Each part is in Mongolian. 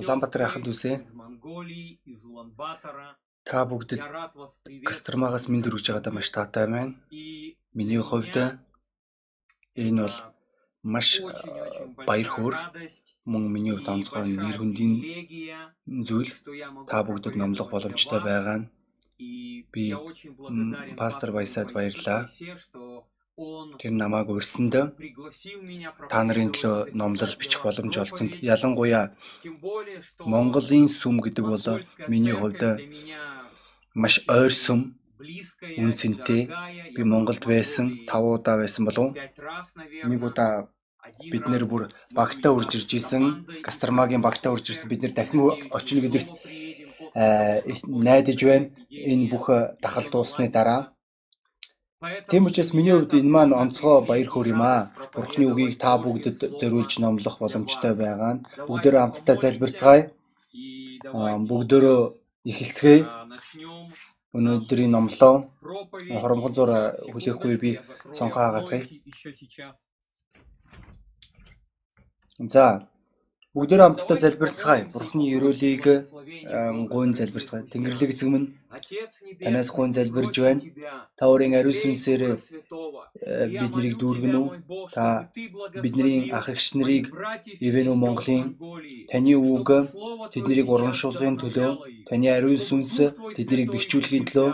Улаанбаатар яхад үсэ. Та бүгдэд Костромагаас минь дөрвж байгаадаа маш таатай байна. Миний хувьд энэ бол маш баяр хөөр мөн миний хувьд онцгой нэр хүндийн зүйл та бүгдэд номлох боломжтой байгаа нь. Би пастор пастору Баясад Тэр намайг урьсанд та нарын төлөө номлол бичих боломж олцсонд ялангуяа Монголын сүм гэдэг бол миний хувьд маш ойр сүм. үнцэнтэй. дорогая. Би Монголд байсан Монголии 5 удаа байсан болов нэг удаа бид нэр бүр багтаа урж ирж исэн из багтаа урж ирсэн бид нэр дахин очно гэдэгт э, найдаж байна. Энэ бүх дахал дуусны дараа Тийм учраас миний хувьд энэ маань онцгой баяр хөөр юм аа. Бурхны үгийг та бүгдэд зориулж номлох боломжтой байгаа нь бүгдөө хамтдаа залбирцгаая. Бүгдөө начнем Өнөөдрийн номлоо хоромгон зур хүлээхгүй би я закрою цонхоо хагацгаая. окно еще сейчас. За бүгдөө хамтдаа залбирцгаая. Бурхны аа, Бога гуйн залбирцгаая. Тэнгэрлэг эзэм минь танаас гуйн залбирж байна. Та өөрийн ариун сүнсээр э, биднийг дүүргэн үү? Та бидний ах эгч нарыг моих братьев и Ивэн үү сестер в Монголын таны үг Твое тэднийг урамшуулгын төлөө таны ариун сүнс тэднийг бэхжүүлэхийн төлөө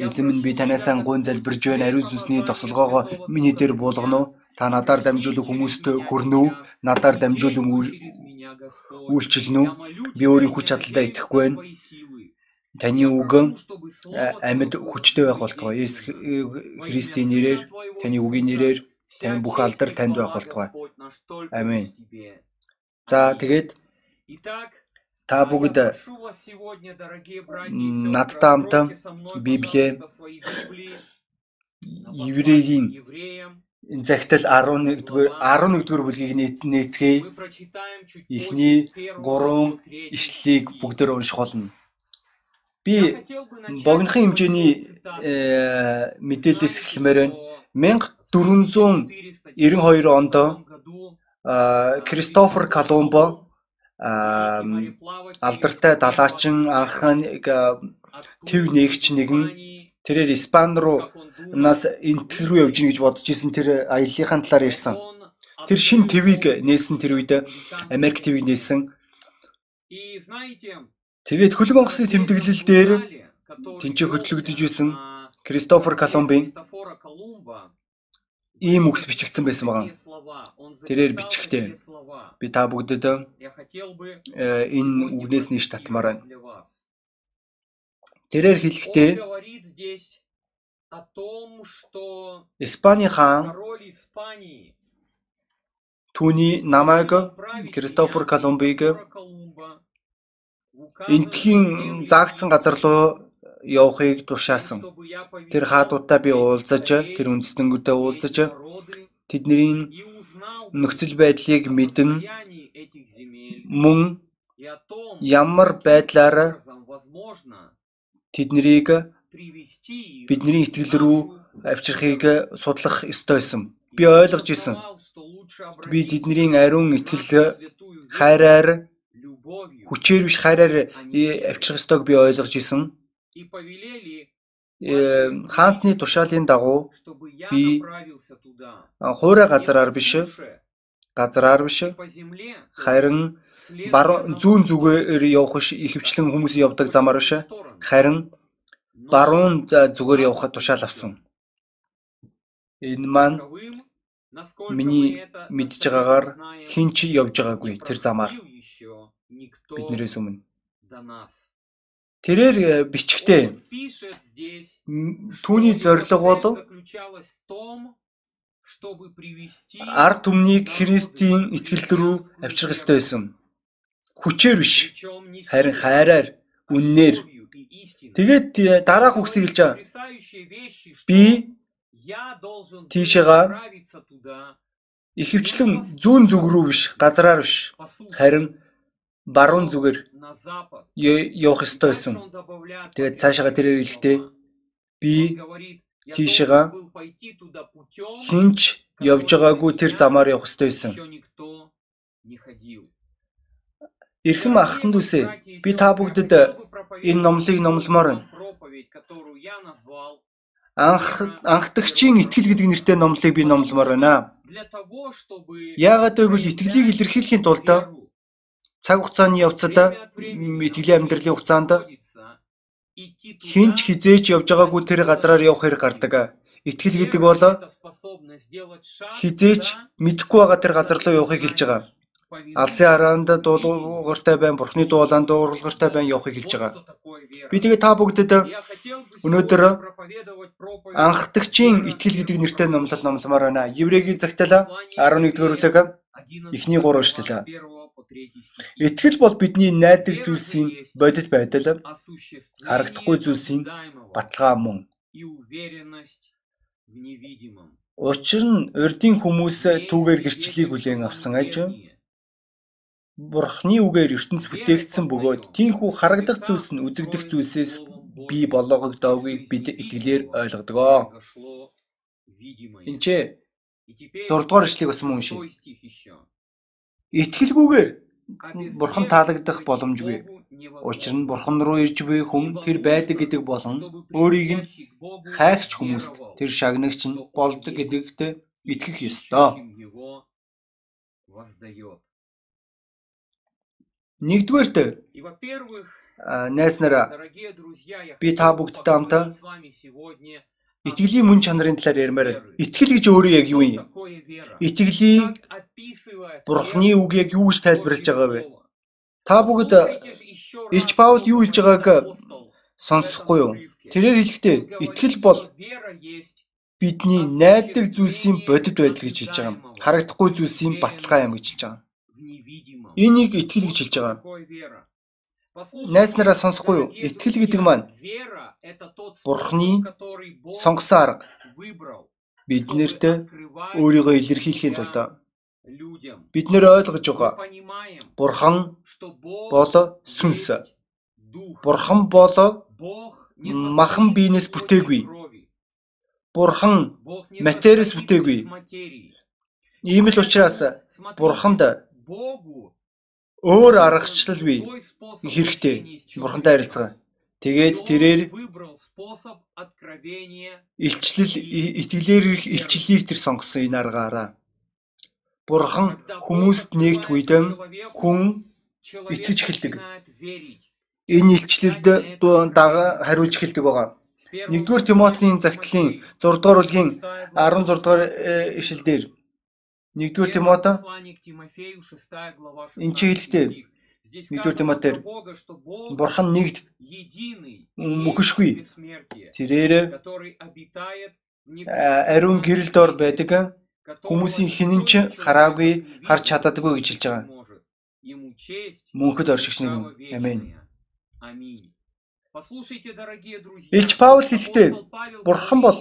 эзэм минь би танаас гуйн залбирж байна. Ариун сүнсний тосолгоогоо миний дээр Духа буулгано уу? Та надаар дамжуулан хүмүүст хүрнэ үү? Надаар дамжуулан үйлчилнэ үү? Би өөрийн хүч чадалдаа итгэхгүй на байна. Таны Я үг прошу, чтобы Слово амьд хүчтэй байх болтугай. Есүс Христийн нэрээр таны үгийн нэрээр таны бүх алдар танд байх болтугай. Аминь. За тэгээд та бүгд надтай хамтаа откройте со загтал 11-р 11-р бүлгийг нээц- нээцгээе. Эхний позже с первого гурван до третьего ишлэлийг стиха. бүгдээр унших болно. Би богинохын хэмжээний э, мэдээлэлээс Знаете, эхлэмээр байна. что в 1492 онд 1492 году а, Кристофер Колумбо а, алдартай далаачин анхны төв нээгч нэгэн тэрээр Испани руу нас энтгэл рүү явж гин гэж бодож исэн тэр аяллахын талаар ярьсан. Тэр шин твийг нээсэн тэр үед Америк твийг нээсэн. Тэгээд хөлөг онгоцны тэмдэглэл дээр тэнцээ хөтлөгдөж байсан Кристофер Колумбын ийм үгс бичигдсэн байсан байгаа. Тэрээр бичгтээ. Би та бүгдэд э, энэ үгнээс нэш татмаар байна. Тэрээр хэлэхдээ Испани хаан түүний намайг Кристофер Колумбыг энтхийн заагдсан газар руу явахыг тушаасан. Тэр хаадуудаа би уулзаж, тэр үндэстэнгүүдэд уулзаж тэдний нөхцөл байдлыг мэднэ. Мөн ямар байдлаар тэднийг бидний итгэл рүү авчрахыг судлах ёстой байсан. Би ойлгож исэн. Би тэдний ариун итгэл хайраар хүчээр биш хайраар авчрах ёстойг би ойлгож исэн. Э, хаантны тушаалын дагуу би хуурай газараар биш, газараар биш, харин баруун зүүн зүгээр явах биш, ихэвчлэн хүмүүс явдаг замаар биш, харин баруун зүгээр явахад тушаал авсан. Энэ маань миний мэдж байгаагаар хин ч явж байгаагүй тэр замаар биднээс өмнө. Тэрээр э, бичгтээ түүний зорилго бол ард түмнийг Христийн итгэл рүү авчрах ёстой байсан. Хүчээр биш, харин хайраар, үннээр. Тэгээд э, дараах үгсийг хэлж байгаа. Би тийшээгаа ихэвчлэн зүүн зүг рүү биш, газараар биш, харин баруун зүгээр явах ёстой байсан. Тэгээд цаашаага тэрээр хэлэхдээ би тийшээгаа хинч явж байгаагүй тэр замаар явах ёстой байсан. Эрхэм ахтан дүүсээ би та бүгдэд энэ номлыг номломоор байна. Анх анхдагчийн итгэл гэдэг нэртэй номлыг би номломоор байна. Яагаад гэвэл итгэлийг илэрхийлэхийн тулд веру цаг хугацааны явцад времени итгэлийн амьдралын хугацаанд хинч хизээч явж байгаагүй тэр газараар явах хэрэг гардаг. Итгэл гэдэг бол хизээч мэдхгүй байгаа тэр газар руу явахыг хэлж байгаа. Алсын хараанд дуулууртай байн, бурхны дуулаанд дуулууртай байн явахыг хэлж байгаа. Би тэгээ та бүгдэд өнөөдөр анхдагчийн итгэл гэдэг нэртэй номлол номломоор байна. Еврейгийн загтал 11-р бүлэг 11 эхний гурван эшлэл. 1 по 3 стихи. Итгэл бол бидний найдаг зүйлсийн бодит байдал, харагдахгүй зүйлсийн баталгаа мөн. Учир нь урдийн хүмүүс түүгээр гэрчлэлийг хүлээн авсан аж Бурхны үгээр ертөнц бүтээгдсэн бөгөөд тийхүү харагдах зүйлс нь үзэгдэх зүйлсээс бий болгогдоогүйг бид итгэлээр ойлгодог. Энд ч зурдугаар ишлэгийг бас мөн уншия. итгэлгүйгээр Бурхан таалагдах боломжгүй. Учир нь Бурхан руу ирж буй хүн тэр байдаг гэдэг болон өөрийг нь хайгч хүмүүст тэр шагнагч нь болдог гэдэгт итгэх ёстой. Нэгдүгээрт найс нараа Би та бүгдтэй хамтаа итгэлийн мөн чанарын талаар ярмаар. Итгэл гэж өөрөө яг юу юм? описывает Бурхны үг яг юу гэж тайлбарлаж байгаа вэ? Та бүгд Илч Паул юу хэлж байгааг сонсохгүй юу? Тэрээр хэлэхдээ итгэл бол бидний найддаг зүйлсийн бодит байдал гэж хэлж байгаа юм. Харагдахгүй зүйлсийн баталгаа юм гэж хэлж байгаа. невидимом. Энийг итгэл гэж хэлж байгаа. Найс нараа сонсохгүй юу? Итгэл гэдэг маань Бурхны сонгосон арга чтобы открывать өөрийгөө илэрхийлэхийн тулд бид нэр ойлгож байгаа. Бурхан бол сүнс. Бурхан бол махан биенээс бүтээгүй. Бурхан материас бүтээгүй. ийм л учраас Бурханд өөр аргачлал бий другой способ хэрэгтэй. Бурхантай харилцаа. Тэгээд тэрээр илчлэл итгэлээр ирэх илчлэлийг тэр сонгосон энэ аргаараа. Бурхан хүмүүст нэгт үедэн хүн итгэж эхэлдэг. энэ илчлэлд дага хариулж эхэлдэг байгаа. 1-р Тимотийн загтлын 6 дугаар бүлгийн 16 дугаар э, ишлэлдэр 1-р Тимото Энд чи хэлэхдээ 1-р Тимотээр Бурхан нэгд мөхөшгүй. тэрээр ариун гэрэл дор байдаг хүмүүсийн хинэн ч хараагүй харж чаддаггүй гэж хэлж байгаа. Мөнхөд оршигч нэг юм. Амен. Илч Паул хэлэхдээ Бурхан бол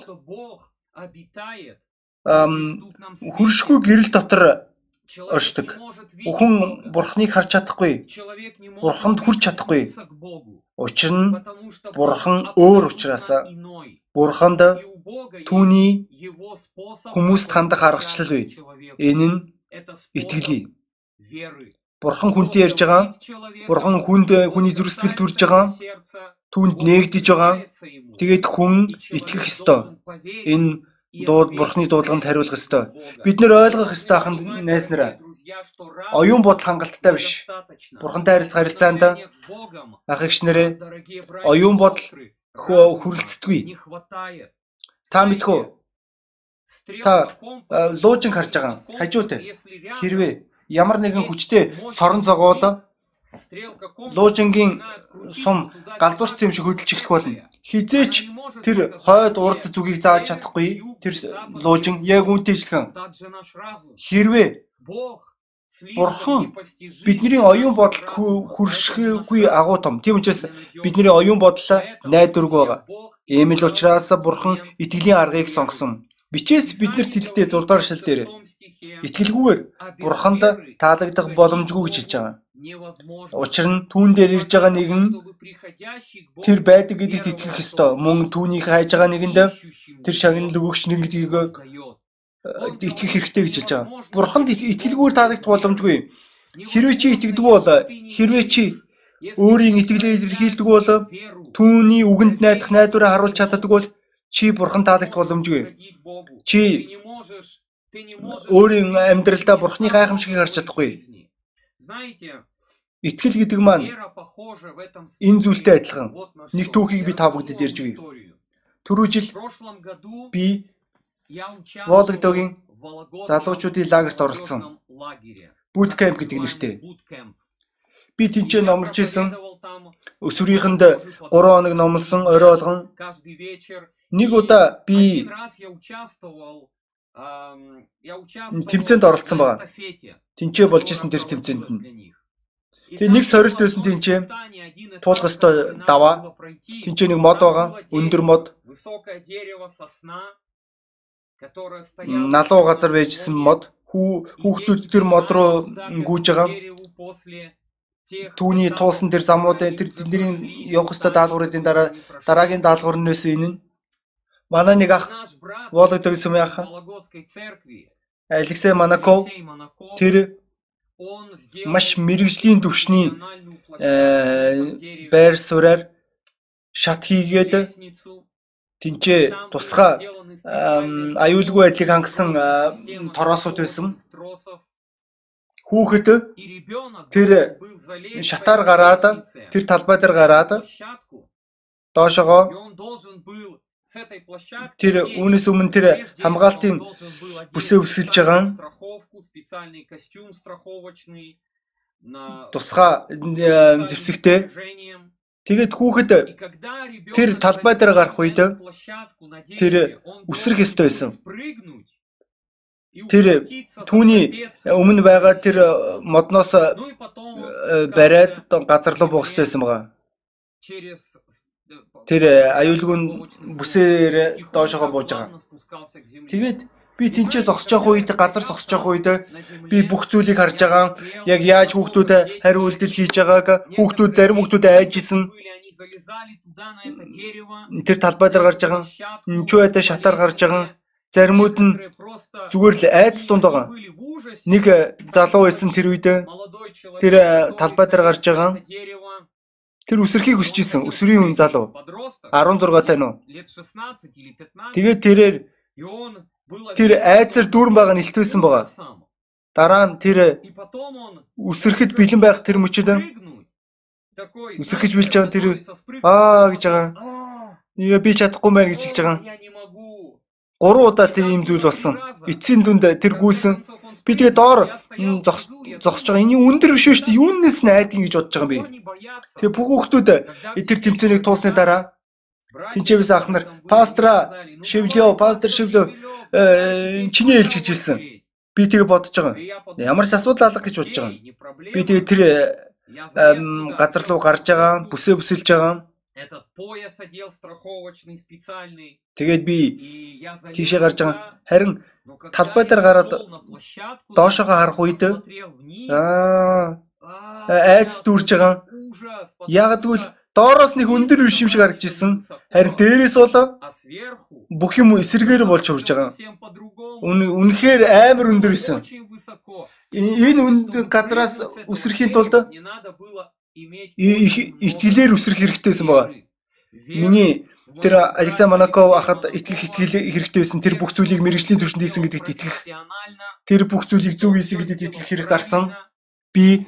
хөршгүй гэрэл дотор оршдог. Хүн Бурханыг харж чадахгүй. Бурханд хүрч чадахгүй. Учир нь Бурхан өөр учраас Бурханд түүний хүмүүст хандах аргачлал бий. Энэ нь итгэлий. Бурхан хүнтэй ярьж байгаа. Бурхан хүнд хүний зүрх сэтгэл төрж байгаа. Түүнд нээгдэж байгаа. Тэгээд хүн итгэх ёстой. Энэ дууд Бурханы дуудлаганд хариулах ёстой. Бид нэр ойлгох ёстой ахын найс нараа. Оюун бодол хангалттай биш. Бурхантай харилцах харилцаанд ах эгч нэрээ оюун бодол хөө хүрэлцдэггүй. Та мэдхүү. Та, а, луужинг харж байгаа. Хажууд хэрвээ ямар нэгэн хүчтэй сорон зогоол луужингийн сум галзуурцсан юм шиг хөдөлж эхлэх болно. Хизээч тэр хойд урд зүгийг зааж чадахгүй тэр луужин яг үнтэй ижилхэн. Хэрвээ Бурхан бидний оюун бодолд хүршгээгүй агуу том. Тийм учраас бидний оюун бодол найдваргүй байгаа. Ийм л учраас Бурхан итгэлийн аргыг сонгосон. Бичээс биднэрт хэлэхдээ 6 дугаар шил дээр итгэлгүйгээр Бурханд таалагдах боломжгүй гэж хэлж байгаа. Учир нь түүн дээр ирж байгаа нэгэн тэр байдаг гэдэгт итгэх ёстой. Мөн түүнийг хайж байгаа нэгэнд тэр шагнал өгөгч нэг гэдгийг э, итгэх хэрэгтэй гэж хэлж байгаа. Бурханд ит- итгэлгүйгээр таалагдах боломжгүй. Хэрвээ чи итгэдэг бол хэрвээ чи өөрийн итгэлээ илэрхийлдэг бол түүний үгэнд найдах найдвараа харуулж чаддаг бол чи бурхан таалагдах боломжгүй. Чи өөрийн амьдралдаа бурхны гайхамшигыг харж чадахгүй. Итгэл гэдэг маань энэ зүйлтэй адилхан. Нэг түүхийг би та бүгдэд ярьж өгье. Түрүү жил би Вологдогийн залуучуудын лагерт оролцсон. Boot camp гэдэг нэртэй. Би тэнцээ номлож исэн. Өсвөрийнхэнд 3 хоног номлосон, орой болгон нэг удаа би тэмцээнд оролцсон байгаа. Тэнцээ болж исэн тэр тэмцээнд нь. Тэгээ нэг сорилт байсан тэнцээ. Туулах ёстой даваа. Тэнцээ нэг мод байгаа. Өндөр мод. Налуу газар байжсэн мод. Хүүхдүүд тэр мод руу гүйж байгаа. Түүний туулсан тэр замууд тэр тэдний явах ёстой даалгаврын дараа дараагийн даалгавар нь нэсэн энэ Манай нэг ах Вологдог сүмийн ах Алексей Манаков тэр маш мэрэгжлийн төвшний э, байр сууриар шат хийгээд тэнцээ тусгай аюулгүй байдлыг хангасан тороосууд байсан. Хүүхэд тэр шатаар гараад тэр талбай дээр гараад доошогоо Тэр үүнээс өмнө тэр хамгаалтын бүсээ өсөлж байгаа. тусгай зэвсэгтэй. Тэгээд хүүхэд тэр талбай дээр гарах үед тэр үсрэх ёстой байсан. Тэр түүний өмнө байгаа тэр модноос э, бариад газар руу буух ёстой байсан байгаа тэр э, аюулгүй бүсээр доошогоо бууж байгаа. Тэгээд би тэнцээ зогсож явах үед газар зогсож явах үед би бүх зүйлийг харж байгаа. Яг яаж хүүхдүүд хариу үйлдэл хийж байгааг хүүхдүүд зарим хүүхдүүд айж исэн. Тэр талбай дээр гарч байгаа. Чуяатай шатаар гарч байгаа. Заримуд нь зүгээр л айц дунд байгаа. Нэг э, залуу байсан тэр үед тэр э, талбай дээр гарч байгаа Тэр үсрэхийг хүсэж исэн. Өсвөрийн хүн залуу. 16 тай нөө. Тэгээд тэрээр тэр айцар дүүрэн байгаа нь илтвэсэн байгаа. Дараа нь тэр үсрэхэд бэлэн байх тэр мөчөд үсрэхэж билж байгаа тэр аа гэж байгаа. Яа би чадахгүй байна гэж хэлж байгаа. Гурван удаа тэр ийм зүйл болсон. Эцсийн дүнд тэр гүйсэн Би тэгээ доор зогсож байгаа. Эний өндөр биш шүү дээ. Юунаас найдгийг гэж бодож байгаа юм би. Тэгээ бүх хүмүүс тэр тэмцээнийг туулсны дараа тэнцээвээс ах нар пастра шивлё, пастор шивлё э, чиний хэлж гэж хэлсэн. Би тэгээ бодож байгаа. Ямар ч асуудал алга гэж бодож байгаа. Би тэгээ тэр газар руу гарч байгаа, бүсээ бүсэлж байгаа. Этот пояс одел страховочный специальный. Тэгээд би тийшээ гарч байгаа. Харин талбай дээр гараад доошогоо харах үед аа айц дүүрж байгаа. Яг тэгвэл доороос нэг өндөр биш юм шиг харагдаж ирсэн. Харин дээрээс бол бүх юм эсэргээр болж хурж байгаа. Үнэхээр амар өндөр исэн. Энэ үнд газраас үсрэхийн тулд их итгэлээр үсрэх хэрэгтэйсэн байгаа. Миний тэр Алексей Монаков ахад итгэх итгэл хэрэгтэйсэн тэр бүх зүйлийг мэрэгжлийн түвшинд хийсэн гэдэгт итгэх. Тэр бүх зүйлийг зөв хийсэн гэдэгт итгэх хэрэг гарсан. Би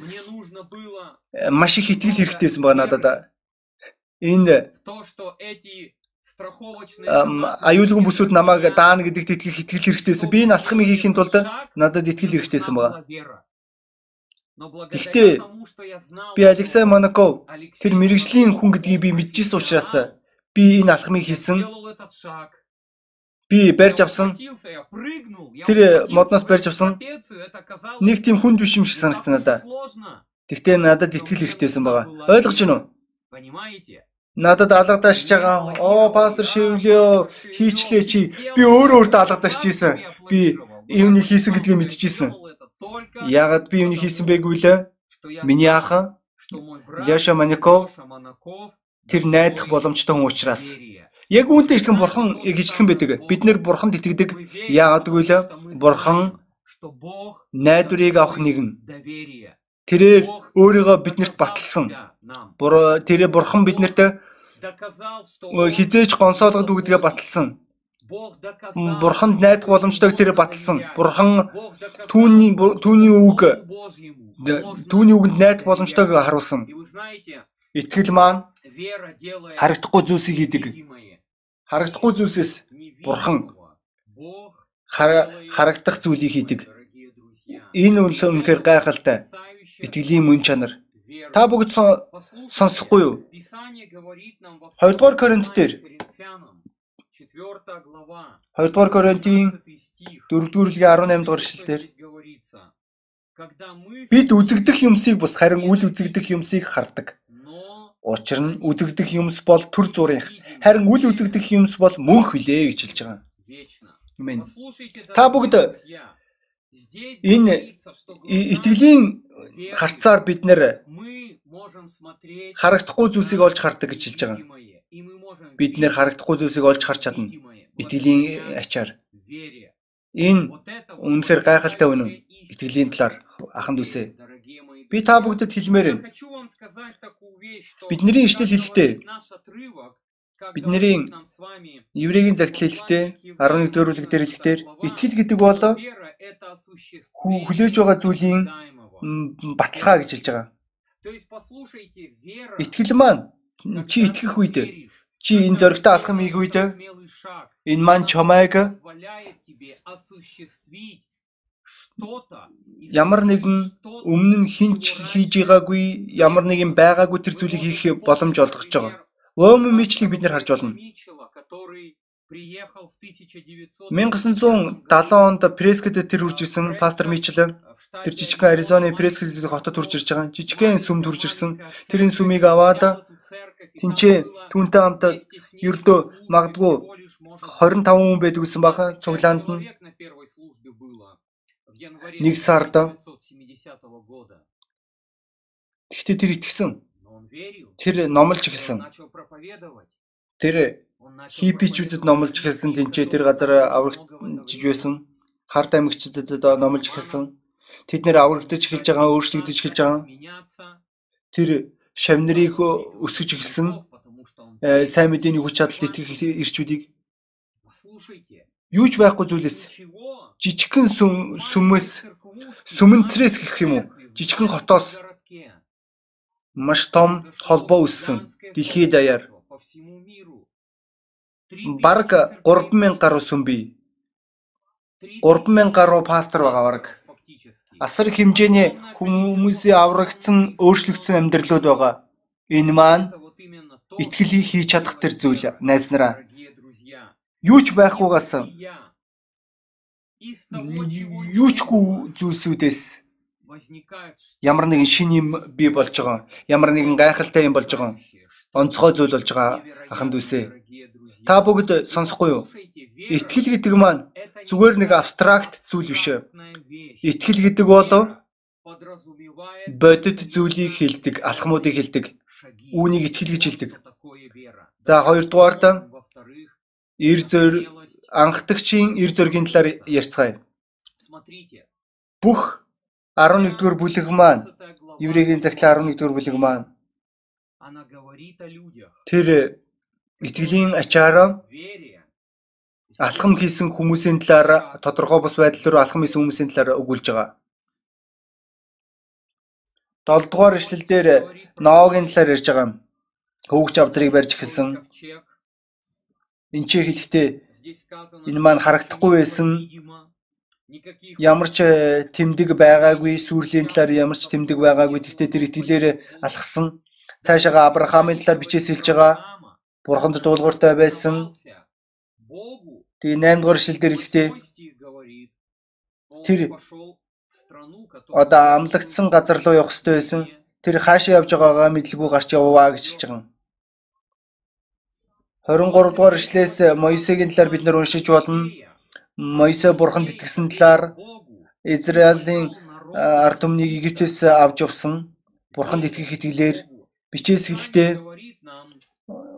маш их итгэл хэрэгтэйсэн байгаа надад. Энэ аюулгүй бүсүүд намайг даана гэдэгт итгэх итгэл хэрэгтэйсэн. Би энэ алхмыг хийхин тулд надад итгэл хэрэгтэйсэн байгаа. Гэхдээ би Алексей Монаков тэр мэрэгжлийн хүн гэдгийг би мэдчихсэн учраас би энэ алхмыг хийсэн. Би барьж авсан. Тэр модноос барьж авсан. Нэг тийм хүнд биш юм шиг санагдсан надад. Тэгтээ надад итгэл хэрэгтэйсэн байгаа. Ойлгож байна уу? Надад алгадаач байгаа. Оо пастор шивлээ хийчлээ чи. Би өөрөө өөртөө алгадаач хийсэн. Би юуны хийсэн гэдгийг мэдчихсэн. Яагаад би юуны хийсэн байггүй лээ? Миний ах Яша Маняков тэр найдах боломжтой хүн учраас яг үүнтэй итгэн бурхан гिचлхэн байдаг. Бид нэр бурханд итгэдэг. Яагаад гэвэл бурхан найдварыг авах нэгэн. тэрээр өөрийгөө биднэрт баталсан. Тэрээр бурхан биднэрт хизээч гонсоолгод үгдгээ баталсан. Бурханд найдах боломжтойг тэр баталсан. Бурхан түүний түүний үг түүний үгэнд найдах боломжтойг харуулсан. Итгэл маань харагдахгүй зүйлсийг хийдэг. Харагдахгүй зүйлсээс Бурхан харагдах зүйлийг хийдэг. Энэ үнэхээр гайхалтай. Итгэлийн мөн чанар. Та бүгд сонсохгүй юу? 2 дугаар Коринт дээр 2 дугаар Коринтын 4 дугаар 18 дугаар эшлэлээр бид үзэгдэх юмсыг бус харин үл үзэгдэх юмсыг хардаг. Учир нь үзэгдэх юмс бол төр зургийнх, харин үл үзэгдэх юмс бол мөнх билээ гэж хэлж байгаа. Амен. Та бүгд энэ итгэлийн харцаар бид нэр харагдахгүй зүйлсийг олж хардаг гэж хэлж байгаа. Бид нэр харагдахгүй зүйлсийг олж харж чадна. Итгэлийн ачаар. Энэ үнэхээр гайхалтай үнэн. Итгэлийн талаар аханд үсэ. Би та бүгдэд хэлмээр байна. Бидний ишлэл хэлэхдээ бидний еврейгийн загтал хэлэхдээ 11-р бүлэг дээр хэлэхдээ итгэл гэдэг бол хүлээж байгаа зүйлийн баталгаа гэж хэлж байгаа. Итгэл маань чи итгэх үед чи энэ зоригтой алхам хийх үед энэ маань чамайг ямар нэгэн өмнө нь хинч хийж байгаагүй ямар нэгэн байгаагүй тэр зүйлийг хийх боломж олгож байгаа. Өөм мэдлийг бид нэр харж болно. 1970 онд Прескэт тэр хурж ирсэн пастор Мичл тэр жижигхэн Аризоны Прескэт хотод хурж ирж байгаа. Жижигхэн сүмд хурж ирсэн. Тэр энэ сүмийг аваад тэнцээ түүнтэй хамт ердөө магадгүй 25 хүн байдаг гэсэн баха цуглаанд нь нэг сард Гэхдээ тэр итгэсэн. Тэр номлож эхэлсэн. Тэр хипичүүдэд номлож эхэлсэн тэнцээ тэр газар аврагдж байсан. Хард аймагчдад номлож эхэлсэн. Тэд нэр аврагдаж эхэлж байгаа, өөрчлөгдөж эхэлж байгаа. Тэр шавнырыг өсгөж эхэлсэн. Сайн мэдээний хүч чадалд итгэх ирчүүдийг юу ч байхгүй зүйлээс жижигхэн сүмээс сүмэнцрээс гэх юм уу? Жижигхэн хотоос. Маш том холбоо үүссэн дэлхийд даяар. Бараг 3000 гаруй сүм бий. 3000 гаруй пастор байгаа бараг. Асар хэмжээний хүмүүсийн аврагдсан өөрчлөгдсөн амьдралууд байгаа. Энэ маань итгэлийг хийж чадах тэр зүйл. Найз нараа юу ч байхгүйгаас юу чгүй зүйлсүүдээс ямар нэгэн шин юм бий болж байгаа. Ямар нэгэн гайхалтай юм болж байгаа. Онцгой зүйл болж байгаа аханд үсэ. Та бүгд сонсохгүй юу? Итгэл гэдэг маань зүгээр нэг абстракт зүйл биш. Итгэл гэдэг бол бодит зүйлийг хэлдэг, алхмуудыг хэлдэг. Үүнийг итгэл гэж хэлдэг. За хоёрдугаарт эр зөр анхдагчийн эр зөргийн талаар ярьцгаая. Бүх 11-р бүлэг маань Еврейгийн загтлаа 11-р бүлэг маань тэр итгэлийн ачаараа алхам хийсэн хүмүүсийн талаар тодорхой бус байдал руу алхам хийсэн хүмүүсийн талаар өгүүлж байгаа. 7 дугаар эшлэл дээр Ноагийн талаар ярьж байгаа. Хөвгч авдрыг барьж эхэлсэн. Энд чи хэлэхдээ энэ маань харагдахгүй байсан. Ямар ч э, тэмдэг байгаагүй сүрлийн талаар ямар ч тэмдэг байгаагүй. Тэгтээ тэр итгэлээр алхсан. Цаашаага Авраамийн талаар бичээс хэлж байгаа бурханд дуулууртай байсан. Тэгээ 8 дугаар эшлэл дээр хэлэхдээ тэр одоо амлагдсан газар руу явах хэрэгтэй байсан. Тэр хаашаа явж байгаагаа мэдлгүй гарч явваа гэж хэлж байгаа 23 дугаар ишлээс Моисегийн талаар бид нар уншиж болно. Моисе бурханд итгэсэн талаар Израилийн ард түмнийг Египтээс авч явсан. Бурханд итгэх итгэлээр бичээс хэлэхдээ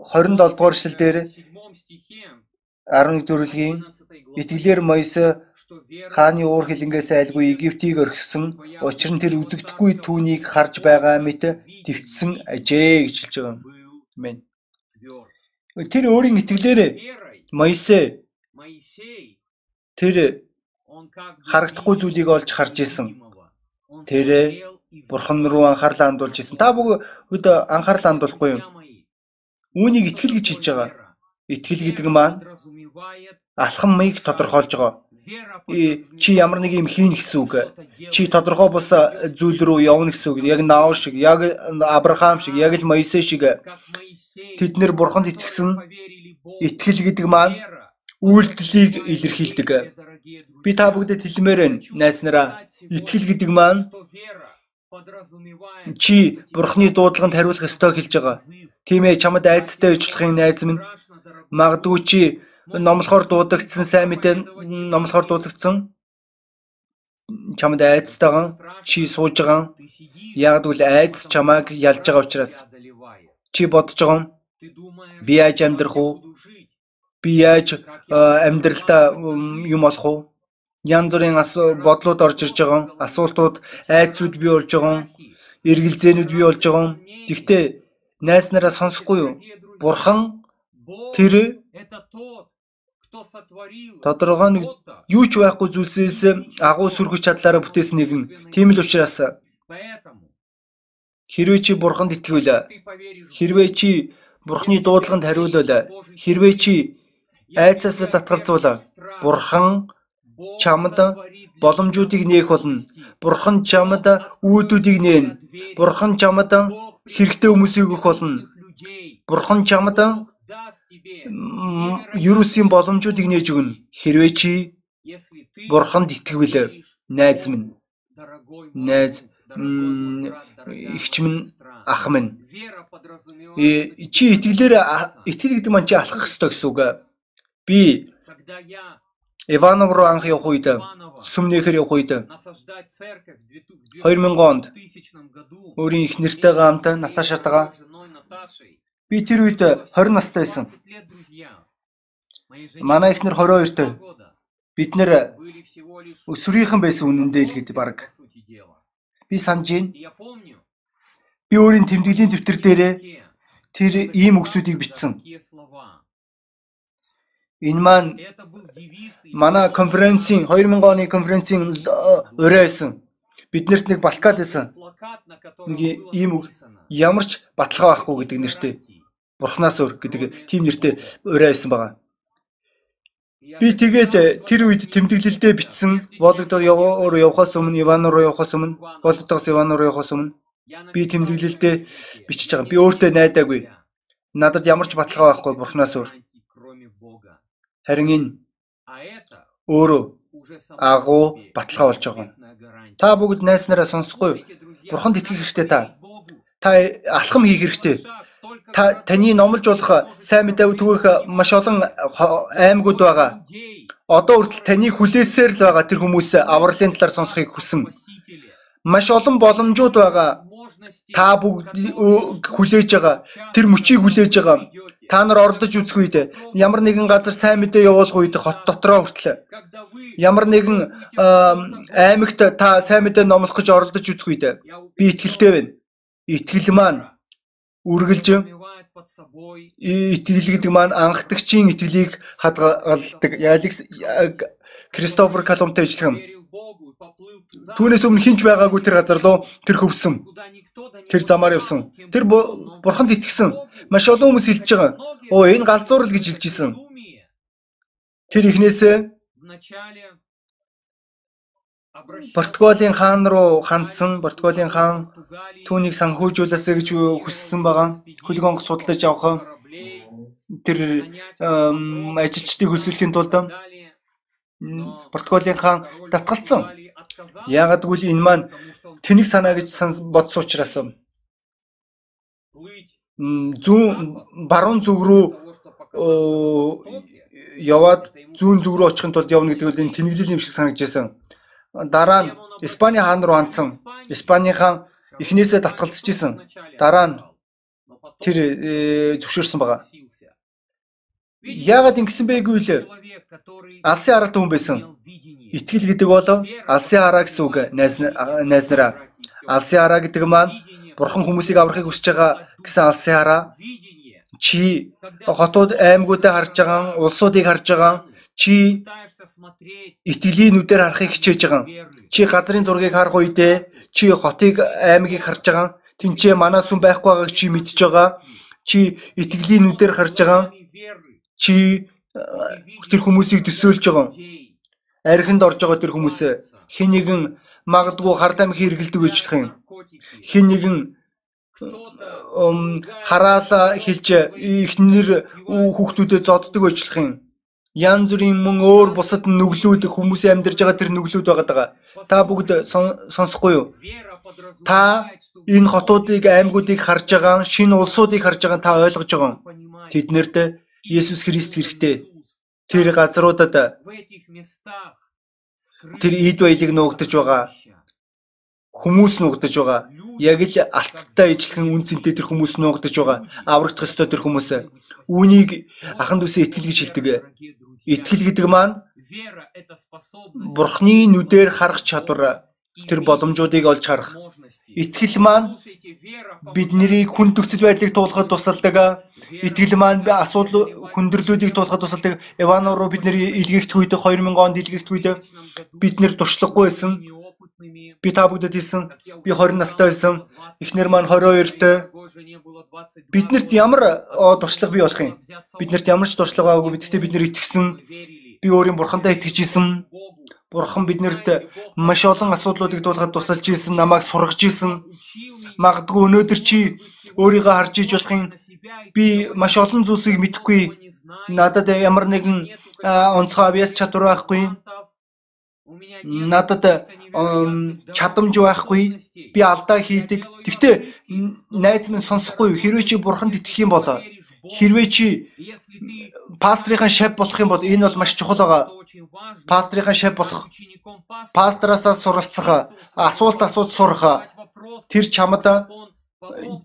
27 дугаар ишлэл дээр 11 дөрвөлгийн итгэлээр Моисе хааны уур хилэнгээс айлгүй Египтийг орхисон учир нь тэр үзэгдэхгүй түүнийг харж байгаа мэт твцсэн ажээ гэж хэлж байгаа юм. Амен. Тэр өөрийн итгэлээр Моисе тэр харагдахгүй зүйлийг олж харж исэн. Тэр бурхан руу анхаарлаа хандуулж исэн. Та бүгд анхаарлаа хандуулахгүй юу? Үүнийг итгэл гэж хэлж байгаа. Итгэл гэдэг маань алхам маяг тодорхойлж байгаа. Чи ямар нэг юм хийн гэсэн үг. Чи тодорхой бус зүйл рүү явна гэсэн үг. Яг Нао шиг, яг Авраам шиг, яг л Моисе шиг тэд нэр бурханд итгэсэн итгэл гэдэг маань үйлдэлийг илэрхийлдэг. Би та бүгдэд хэлмээр байна. Найс нараа итгэл гэдэг маань чи бурхны дуудлаганд хариулах ёстой хэлж байгаа. Тийм ээ чамд айцтай ижлахын найз минь магадгүй чи номлохоор дуудагдсан сайн мэдээ номлохоор дуудагдсан. Чамд айцтайган чи сууж байгаа. Яг л айц чамааг ялж байгаа учраас чи бодож байгаа. Би яаж амьдрах уу? Би яаж амьдралдаа юм олох уу? Янз бүрийн бодлууд орж ирж байгаа. Асуултууд айцуд бий болж байгаа. Эргэлзээнүүд бий болж байгаа. Гэхдээ найс нараа сонсохгүй юу? Бурхан тэр Тодорхой нэг юу ч байхгүй зүйлсээс агуу сүргэж чадлаараа бүтээсэн нэгэн. Тийм л учраас хэрвээ чи бурханд итгэвэл хэрвээ чи бурхны дуудлаганд хариулвал хэрвээ чи айцаас татгалзуул бурхан чамд боломжуудыг нээх болно. Бурхан чамд үүдүүдийг нээн. Бурхан чамд хэрэгтэй хүмүүсийг өгөх болно. Бурхан чамд Ерөөсийн боломжуудыг нээж өгнө. Хэрвээ чи Бурханд итгэвэл найз минь. Найз ихч минь ах минь. Чи итгэлээр итгэл гэдэг маань чи алхах ёстой гэсэн үг. Би Иванов руу анх явах үед сүмнэхэр явах үед 2000 онд өөрийн их нэртэйгээ хамт Наташатайгаа Би тэр үед 20 настай байсан. Манай ихнэр 22-тэй. Бид нэр өсвөрийнхэн байсан үнэндээ л гэдэг баг. Би санаж байна. Би өөрийн тэмдэглэлийн дэвтэр дээрээ тэр ийм үгсүүдийг бичсэн. Энэ маань манай конференцийн 2000 оны конференцийн өрөө байсан. Биднэрт нэг балкад байсан. Нэг ийм ямар ч баталгаа байхгүй гэдэг нэртэй. Бурханаас өөр гэдэг тийм нэртэй ураа байсан байгаа. Би тэгээд тэр үед тэмдэглэлдээ бичсэн Вологдод руу явахаас өмнө Иван руу явахаас өмнө Вологдоос Иван руу явахаас өмнө би тэмдэглэлдээ бичиж байгаа. Би өөртөө найдаагүй. Надад ямар ч баталгаа байхгүй Бурханаас өөр. Харин энэ өөрөө агуу баталгаа болж байгаа. Та бүгд найс нараа сонсохгүй. Бурханд итгэх хэрэгтэй та. Та алхам хийх хэрэгтэй таны номлож болох сайн мэдээ түгэх маш олон аймагуд байгаа. Одоо хүртэл таны хүлээсээр л байгаа тэр хүмүүс авралын талаар сонсохыг хүсэн. Маш олон боломжууд байгаа. Та бүгд хүлээж байгаа. Тэр мөчийг хүлээж байгаа. Та нар оролдож үзэх үед ямар нэгэн газар сайн мэдээ явуулах үед хот дотроо хүртэл ямар нэгэн аймагт та сайн мэдээ номлох гэж оролдож үзэх үед би итгэлтэй байна. Итгэл маань үргэлж итгэл гэдэг маань анхдагчийн итгэлийг хадгалдаг. Алекс Кристофер Колумбтай ижилхэн. Түүнээс өмнө хинч байгаагүй тэр газар руу тэр хөвсөн. Тэр замаар явсан. Тэр бурханд итгэсэн. Маш олон хүмүүс хэлж байгаа. Оо энэ галзуурл гэж хэлж исэн. Тэр ихнээсээ Португалийн хаан руу хандсан Португалийн хаан түүнийг санхүүжүүлээсэ гэж хүссэн байгаа. Хөлгөөнг судалж авах тэр ажилчдыг хөсөөлөхийн тулд Португалийн хаан татгалцсан. Яагаад гэвэл энэ маань тэнэг санаа гэж бодсон учраас зүүн баруун зүг рүү яваад зүүн зүг рүү очихын тулд явна гэдэг нь энэ тэнэглэл юм шиг санагдажсэн. Дараа нь Испани хаан руу хандсан. Испани хаан эхнээсээ татгалзаж исэн. Дараа нь тэр э, зөвшөөрсөн байгаа. Яагаад ингэсэн бэ гэвэл алсын арга хүн байсан. Итгэл гэдэг бол алсын араа гэсэн үг найз нараа. Алсын араа гэдэг маань бурхан хүмүүсийг аврахыг хүсэж байгаа гэсэн алсын араа. Чи хотууд аймагуудаа харж байгаа, улсуудыг харж байгаа. Чи итгэлийн нүдээр харахыг хичээж байгаа. Чи газрын зургийг харах үедээ чи хотыг аймагийг харж байгаа. Тинчээ манаа сүм байхгүй байгааг чи мэдж байгаа. Чи итгэлийн нүдээр харж байгаа. Чи тэр хүмүүсийг төсөөлж байгаа. Архинд орж байгаа тэр хүмүүс хэн нэгэн магадгүй хардам хэрэгэлдэг гэж болох юм. Хэн нэгэн хараала хэлж ихнэр хүүхдүүдэд зодддаг байжлах юм. Ян зүрийн мөн өөр бусад нүглүүд хүмүүсийн амьдарж байгаа тэр нүглүүд байгаа даа. Та бүгд сонсохгүй юу? Та энэ хотуудыг, аймагуудыг харж байгаа, шинэ улсуудыг харж байгаа та ойлгож байгаа. Тэднэрт Есүс Христ хэрэгтэй. Тэр газруудад тэр ийд баялыг нуугдаж байгаа хүмүүс нуугдаж байгаа. Яг л алттай ижилхэн үн цэнтэй тэр хүмүүс нуугдаж байгаа. Аврагдах ёстой тэр хүмүүс. Үүнийг ахан дүүсээ итгэл гэж хэлдэг. Итгэл гэдэг маань Бурхны нүдээр харах чадвар тэр боломжуудыг олж харах. Итгэл маань бидний хүн төрцөл байдлыг туулахад тусалдаг. Итгэл маань асуудал хүндрэлүүдийг туулахад тусалдаг. Иван руу бид нэр илгээгдэх үед 2000 онд илгээгдэх үед бид нэр туршлагагүй байсан. Би та бүгдэд хэлсэн. Би 20 настай байсан. Эхнэр маань 22-т. Биднэрт ямар туршлага бий болох юм? Биднэрт ямар ч туршлага байгаагүй. Гэхдээ бид нэр итгэсэн. Би өөрийн бурхандаа итгэж исэн. Бурхан биднэрт маш олон асуудлуудыг дуулахад тусалж исэн, намайг сургаж исэн. Магадгүй өнөөдөр чи өөрийгөө харж иж болох юм. Би маш олон зүйлсийг мэдэхгүй. Надад ямар нэгэн онцгой авьяас чадвар байхгүй. Надад чадамж байхгүй. Би алдаа хийдэг. Гэхдээ найз минь сонсохгүй. Хэрвээ чи бурханд итгэх юм бол Хэрвээ чи пастрийн шав болох юм бол энэ бол маш чухал байгаа. Пастрийн шав болох. Пастраасаа суралцах, асуулт асууж сурах. Тэр чамд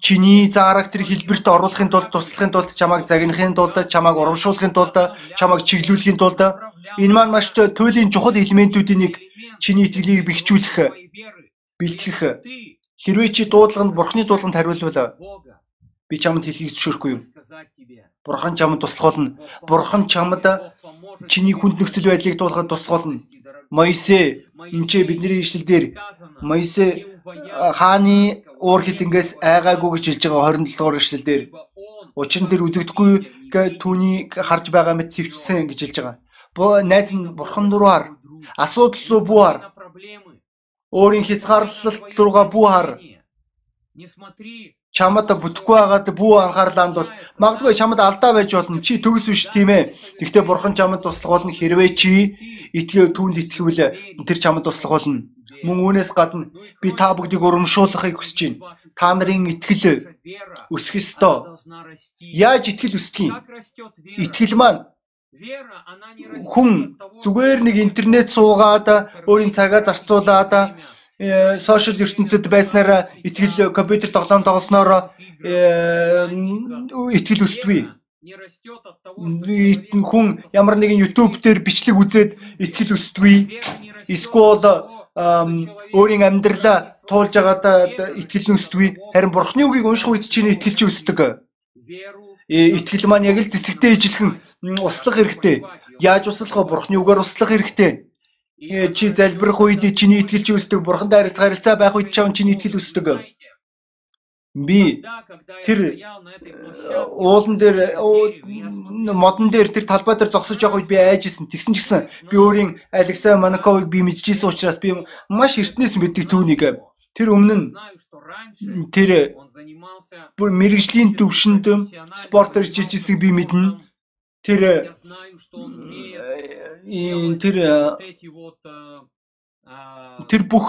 чиний заараг тэр хэлбэрт оруулахын тулд туслахын тулд чамайг загнахын тулд чамайг урамшуулахын тулд чамайг чиглүүлэхийн тулд энэ маань маш туйлын чухал элементүүдийн нэг чиний итгэлийг бэхжүүлэх бэлтгэх. хэрвээ чи дуудлаганд бурхны дуудлаганд хариулвал би чамд хэлхийг зөвшөөрөхгүй юу? Бурхан чамд туслах болно. Бурхан чамд чиний хүнд нөхцөл байдлыг дуулахад туслах болно. Моисе энэ ч бидний ишлэл дээр Моисе хааны уур хилэнгээс айгаагүй гэж хэлж байгаа 27 дугаар ишлэл дээр. Учир нь тэр үзэгдэхгүй гэ түүний харж байгаа мэт твчсэн гэж хэлж байгаа. Найз минь бурхан руу хар. Асуудал руу бүү хар. Өөрийн хязгаарлалт руугаа бүү хар чамд бүтэхгүй байгаад бүү анхаарлаанд бол магадгүй чамд алдаа байж болно. Чи төгс биш тийм ээ. Гэхдээ бурхан чамд туслах болно хэрвээ чи итгэв түүнд итгэвэл тэр чамд туслах болно. Мөн үүнээс гадна би та бүгдийг урамшуулахыг хүсэж байна. Та нарын итгэл өсөх ёстой. Яаж итгэл өсдөг юм? Итгэл маань хүн зүгээр нэг интернет суугаад өөрийн цагаа зарцуулаад сошиал ертөнцид байснараа итгэл компьютер тоглоом тоглосноор итгэл өсдгүй. Хүн ямар нэгэн YouTube дээр бичлэг үзээд итгэл өсдгүй. Эсвэл өөрийн амьдралаа туулж байгаадаа итгэл өсдгүй. Харин Бурхны үгийг унших үед чинь итгэл чи өсдөг. Итгэл маань яг л цэцэгтэй ижилхэн услах хэрэгтэй. Яаж услах вэ? Бурхны үгээр услах хэрэгтэй чи залбирах үед чиний итгэл чи өсдөг. Бурхантай харилцаа байх үед чам чиний итгэл өсдөг. Би тэр уулан дээр модон дээр тэр талбай дээр зогсож явах үед би айжсэн. Тэгсэн ч гэсэн би өөрийн Алексей Манаковыг би мэдчихсэн учраас би маш эртнээс мэддэг түүнийг. Тэр өмнө нь тэр бүр мэрэгжлийн төвшөнд спортоор хичээж ирсэг би мэднэ. Тэр тэр тэр бүх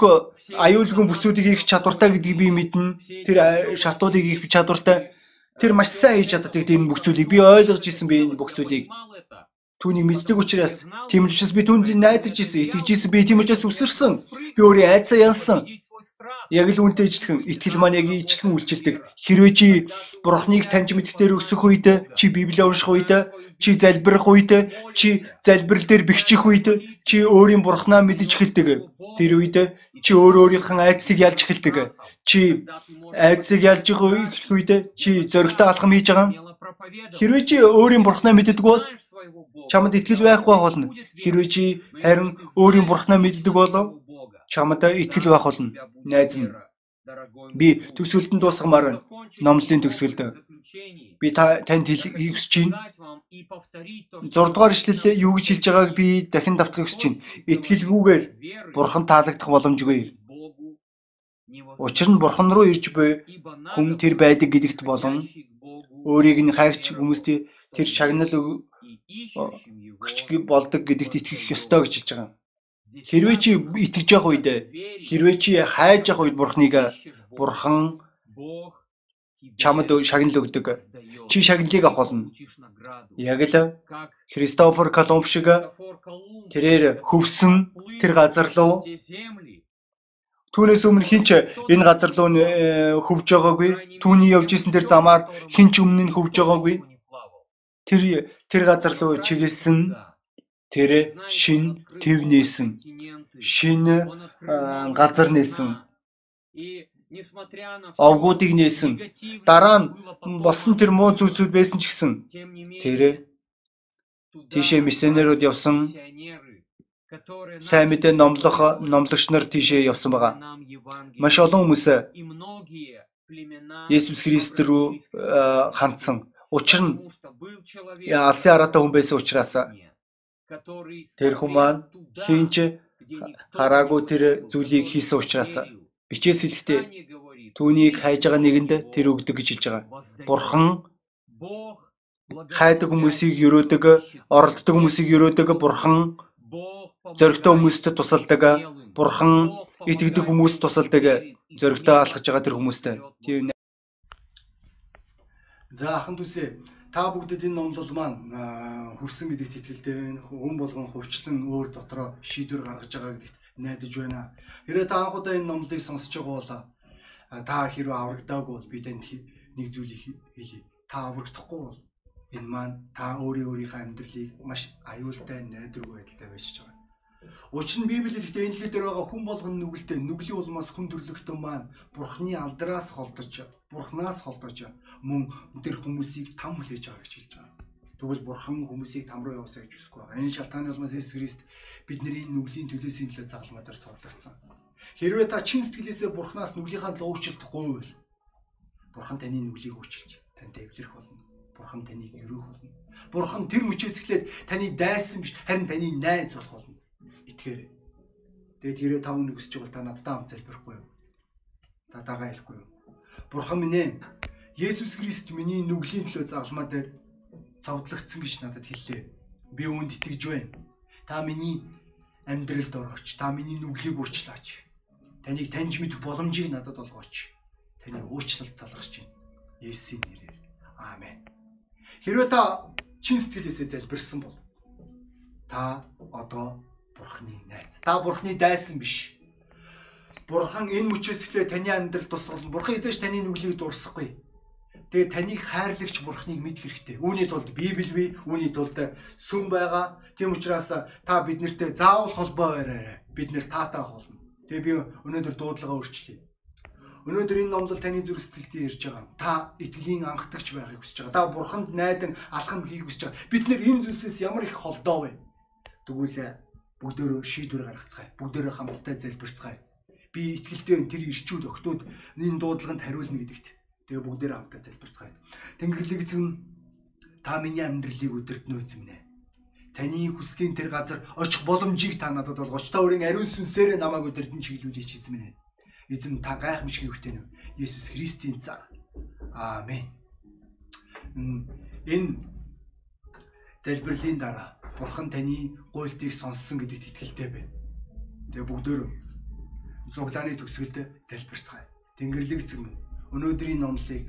аюулгүй бүсүүдийг хийх чадвартай гэдгийг би мэднэ. Тэр шатуудыг хийх чадвартай. Тэр маш сайн хийж чаддаг бүх зүйлийг би ойлгож исэн би энэ бүх зүйлийг. Түүнийг мэддэг учраас тийм учраас би түүнд найдаж исэн, итгэж исэн. Би тийм учраас үсэрсэн. Би өөрийн айцаа янсан. Яг л үнтэй ижилхэн итгэл маань яг ижилхэн үйлчилдэг. Хэрвээ чи бурхныг таньж мэдхтэр өсөх үед чи библийг унших үед чи залбирах үед чи залбирал дээр бэхжих үед чи өөрийн бурхнаа мэдж эхэлдэг. Тэр үед чи өөр өөрийнхөө айдсыг ялж эхэлдэг. Чи айдсыг ялж эхлэх үед чи зөрөгтэй алхам хийж байгаа. Хэрвээ чи өөрийн бурхнаа мэддэг бол чамд итгэл байхгүй болно. Хэрвээ чи харин өөрийн бурхнаа мэддэг бол чамд итгэл байх болно. Найз минь Би төгсгөлд нь дуусгамаар байна. Номлын төгсгөлд би та танд хэлхийг хүсэж байна. 6 дугаар ишлэлээ юу гэж хэлж байгааг би дахин давтахыг хүсэж байна. Итгэлгүйгээр бурхан таалагдах боломжгүй. Учир нь бурхан руу ирж буй хүн тэр байдаг гэдэгт болон өөрийг нь хайгч хүмүүст тэр шагнал өгч болдог гэдэгт итгэх ёстой гэж хэлж байгаа. Хэрвээ чи итгэж явах үед хэрвээ чи хайж явах үед бурхныг бурхан чамд шагнал өгдөг. Чи шагналыг авах болно. Яг л Христофор Колумб шиг тэрээр хөвсөн тэр газар руу Түүнээс өмнө хинч энэ газар руу э, хөвж байгаагүй. Түүний явж исэн тэр замаар хинч өмнө нь хөвж байгаагүй. Тэр тэр газар руу чиглэсэн Тэр шин төв нээсэн. Шин газар нээсэн. Овгуудыг нээсэн. Дараа нь босон тэр муу зүйлсүүд байсан ч гэсэн тэр тийшээ миссионерууд явсан сайн мэдээ номлох номлогч нар тийшээ явсан байгаа. Маш олон хүмүүс Есүс Христ рүү хандсан. Учир нь алсын араатай хүн байсан учраас Тэр хүмүүс хинч хараагүй тэр зүйлийг хийсэн учраас бичээс хэлэхдээ түүнийг хайж байгаа нэгэнд тэр өгдөг гэж хэлж байгаа. Бурхан хайдаг хүмүүсийг өрөөдөг, оролддог хүмүүсийг өрөөдөг, бурхан зөрөгтэй хүмүүст тусалдаг, бурхан итгэдэг хүмүүст тусалдаг, зөрөгтэй алхаж байгаа тэр хүмүүстэй. Тийм. За ахын түсээ Та бүгдэд энэ номлол маань хүрсэн гэдэгт итгэлтэй хүн болгон хувьчлан өөр дотроо шийдвэр гаргаж байгаа гэдэгт найдаж байна. Хэрэг та анх удаа энэ номлыг сонсож байгаа бол та хэрвээ аврагдаагүй бол би танд нэг зүйлийг хэлье. Та аврагдахгүй бол энэ маань та өөрийн өөрийнхөө амьдралыг маш аюултай найдваргүй байдалтай байж байгаа. Учир нь Библиэд ихтэй энэ дэлхий дээр байгаа хүн болгон нүгэлтэй нүглийн улмаас хүн төрлөختөн маань Бурхны алдраас холдож, Бурхнаас холдож мөн тэр хүмүүсийг там хүлээж байгаа гэж хэлж байгаа. Тэгвэл Бурхан хүмүүсийг там руу явуусаа гэж хүсэхгүй байгаа. Энэ шалтгааны улмаас Есүс Христ бидний нүглийн төлөөсийн төлөө загалмаагаар цовдлогдсон. Хэрвээ та чин сэтгэлээсээ Бурханаас нүглийнхаа төлөө уучлалтгүй бол Бурхан таны нүглийг уучлж тантай эвлэрэх болно. Бурхан таныг өрөөх болно. Бурхан тэр мөчөөс эхлээд таны дайсан биш харин таны найз болох болно итгээрэй. Тэгээд тэрээ тав нэг өсч байгаа та надтай хамт залбирахгүй юу? Та дагаа хэлэхгүй юу? Бурхан минь ээ. Есүс Христ миний нүглийн төлөө загалмаа дээр цовдлогдсон гэж надад хэллээ. Би үүнд итгэж байна. Та миний амьдралд орооч. Та миний нүглийг уучлаач. Таныг таньж мэдэх боломжийг надад олгооч. Таны уучлалт талархаж байна. Есүсийн нэрээр. Аамен. Хэрвээ та чин сэтгэлээсээ залбирсан бол та одоо Бурхны найз. Та Бурхны дайсан биш. Бурхан энэ мөчөөс эхлээ таны амьдрал тусгал. Бурхан эзэж таны нүглийг дурсахгүй. Тэгээ таныг хайрлагч Бурхныг мэд хэрэгтэй. Үүний тулд Библи бий, үүний тулд сүм байгаа. Тийм учраас та биднэртэй заавал холбоо бариарай. Бид нэр таатай болно. Тэгээ би өнөөдөр дуудлага өөрчлөе. Өнөөдөр энэ номлол таны зүрх сэтгэлдээ ирж байгаа. Та итгэлийн анхдагч байхыг хүсэж байгаа. Та бурханд найдан алхам хийх хүсэж байгаа. Бид нэр энэ зүйлсээс ямар их холдоо вэ? Тэгвэл бүгдөө шийдвэр гаргацгаая. Бүгдөө хамтдаа залбирцгаая. Би итгэлтэй тэр ирчүүд өгтөөд энэ дуудлаганд хариулна гэдэгт. Тэгээ бүгдээ хамтдаа залбирцгаая. Тэнгэрлэг эзэн та миний амьдралыг өдөртнө эзэмнэ. Таны хүслийн тэр газар очих боломжийг та надад олгооч. Та өөрийн ариун сүнсээр намайг өдөртөн чиглүүлээч эзэмнэ. Эзэн та гайхамшиг хөвтөнө. Есүс Христийн цаар. Аамен. Энэ залбирлын дараа Бурхан таны гуйлтыг сонссон гэдэгт итгэлтэй байна. Тэгээ бүгдөө цуглааны төгсгөлд залбирцгаая. Тэнгэрлэг минь өнөөдрийн номлыг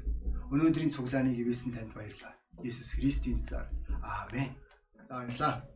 өнөөдрийн цуглааныг ивэсэн танд баярлалаа. Есүс Христийн цаар. Аамен. Баярлалаа.